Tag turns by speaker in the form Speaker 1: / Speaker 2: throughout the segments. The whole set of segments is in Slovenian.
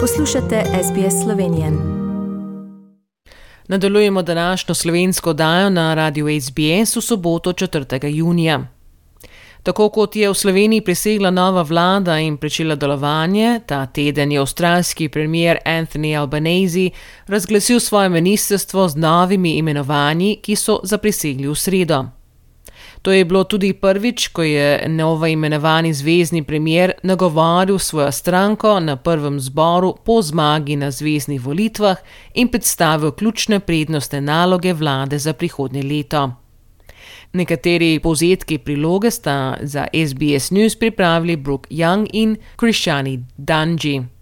Speaker 1: Poslušate SBS Slovenijo. Nadaljujemo današnjo slovensko dajo na radiju SBS v soboto 4. junija. Tako kot je v Sloveniji presegla nova vlada in začela delovanje, ta teden je avstralski premier Anthony Albanese razglasil svoje ministrstvo z novimi imenovanji, ki so zaprisegli v sredo. To je bilo tudi prvič, ko je novo imenovani zvezdni premier nagovoril svojo stranko na prvem zboru po zmagi na zvezdnih volitvah in predstavil ključne prednostne naloge vlade za prihodnje leto. Nekateri povzetki priloge sta za SBS News pripravili Brooke Young in Krishani Dungy.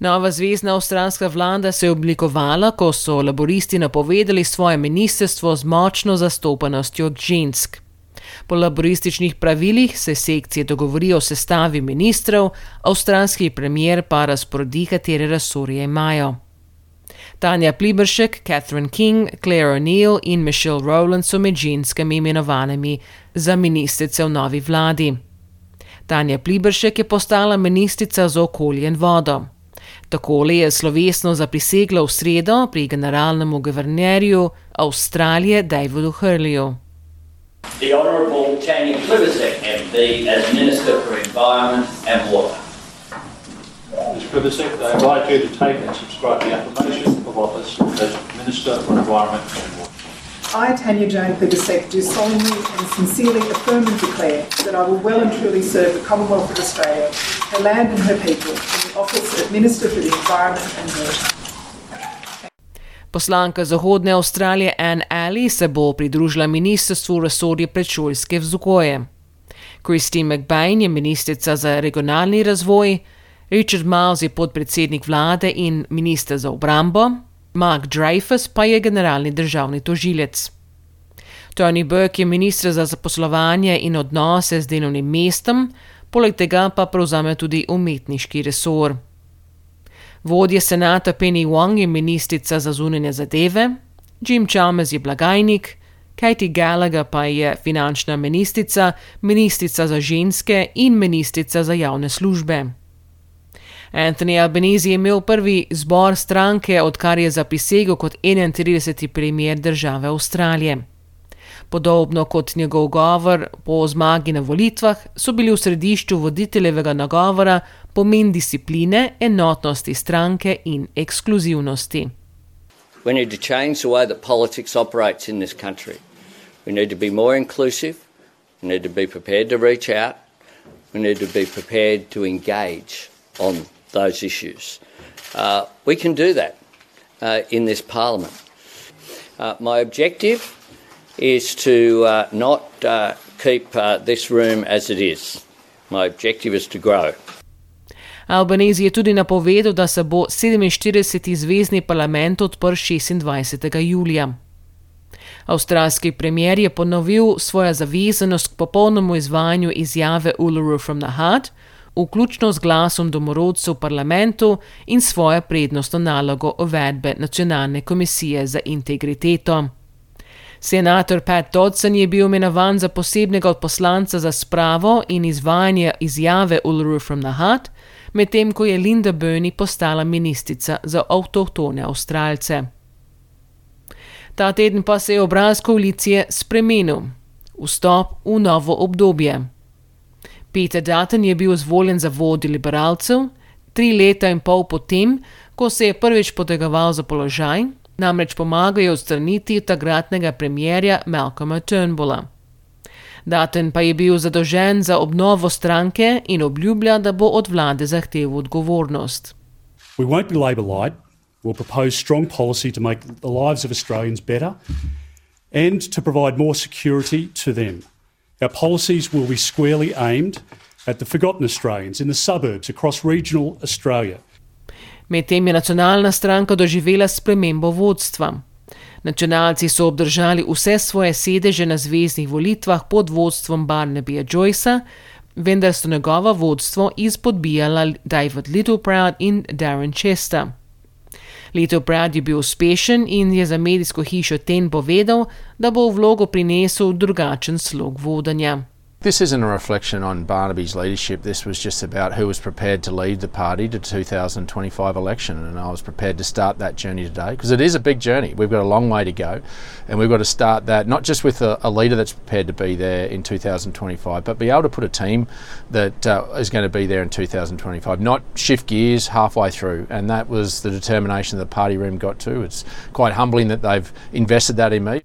Speaker 1: Nova zvezdna avstralska vlada se je oblikovala, ko so laboristi napovedali svoje ministrstvo z močno zastopanostjo žensk. Po laborističnih pravilih se sekcije dogovorijo o sestavi ministrov, avstralski premier pa razporedi, katere resorje imajo. Tanja Pliberšek, Catherine King, Claire O'Neill in Michelle Rowland so med ženskami imenovanimi za ministrice v novi vladi. Tanja Pliberšek je postala ministrica za okolje in vodo. Takole je slovesno zaprisegla v sredo pri generalnem guvernerju Avstralije Davidu Hurleyju. The Honourable Tanya Plibersek, MD, as Minister for Environment and Water. Ms. Plibersek, I invite you to take and subscribe the application of office as Minister for Environment and Water. I, Tanya Jane Plibersek, do solemnly and sincerely affirm and declare that I will well and truly serve the Commonwealth of Australia, her land and her people, in the office of Minister for the Environment and Water. Poslanka Zahodne Avstralije Anne Alley se bo pridružila ministrstvu resorje predšolske vzgoje. Christine McBain je ministrica za regionalni razvoj, Richard Miles je podpredsednik vlade in minister za obrambo, Mark Dreyfus pa je generalni državni tožilec. Tony Burke je ministr za zaposlovanje in odnose z delovnim mestom, poleg tega pa prevzame tudi umetniški resor. Vodja senata Penny Wong je ministrica za zunanje zadeve, Jim Chalmers je blagajnik, Katie Gallagher pa je finančna ministrica, ministrica za ženske in ministrica za javne službe. Anthony Albanese je imel prvi zbor stranke, odkar je zaprisegel kot 31. premier države Avstralije. Podobno kot njegov govor po zmagi na volitvah, so bili v središču voditeljevega nagovora pomen discipline, enotnosti stranke in ekskluzivnosti. We need to change the way that politics operates in this country. We need to be more inclusive. We need to be prepared to reach out. We need to be prepared to engage on those issues. Uh, we can do that uh, in this Parliament. Uh, my objective is to uh, not uh, keep uh, this room as it is. My objective is to grow. Albanese je tudi napovedal, da se bo 47. zvezdni parlament odprl 26. julija. Avstralski premier je ponovil svojo zavezanost k popolnemu izvajanju izjave Uluru from the Heart, vključno z glasom domorodcev v parlamentu in svojo prednostno nalogo uvedbe Nacionalne komisije za integriteto. Senator Pat Dodson je bil imenovan za posebnega odposlanca za spravo in izvajanje izjave Uluru from the Hut, medtem ko je Linda Burney postala ministrica za avtohtone Avstralce. Ta teden pa se je obraz koalicije spremenil. Vstop v novo obdobje. Peter Dutton je bil izvoljen za vodjo liberalcev, tri leta in pol potem, ko se je prvič potegoval za položaj, namreč pomagajo odstraniti takratnega premjerja Malcolma Turnbulla. Dutton pa je bil zadolžen za obnovo stranke in obljublja, da bo od vlade zahteval odgovornost. We won't be Labour light. We'll propose strong policy to make the lives of Australians better and to provide more security to them. Our policies will be squarely aimed at the forgotten Australians in the suburbs across regional Australia. Medtem je nacionalna stranka doživela spremembo vodstva. Nacionalci so obdržali vse svoje sedeže na zvezdnih volitvah pod vodstvom Barnabija Joycea, vendar so njegovo vodstvo izpodbijala David Littleproud in Darren Chester. Brad je bil uspešen in je za medijsko hišo Ten povedal, da bo v vlogo prinesel drugačen slog vodenja.
Speaker 2: This isn't a reflection on Barnaby's leadership. This was just about who was prepared to lead the party to 2025 election, and I was prepared to start that journey today because it is a big journey. We've got a long way to go, and we've got to start that not just with a, a leader that's prepared to be there in 2025, but be able to put a team that uh, is going to be there in 2025, not shift gears halfway through. And that was the determination the party room got to. It's quite humbling that they've invested that in me.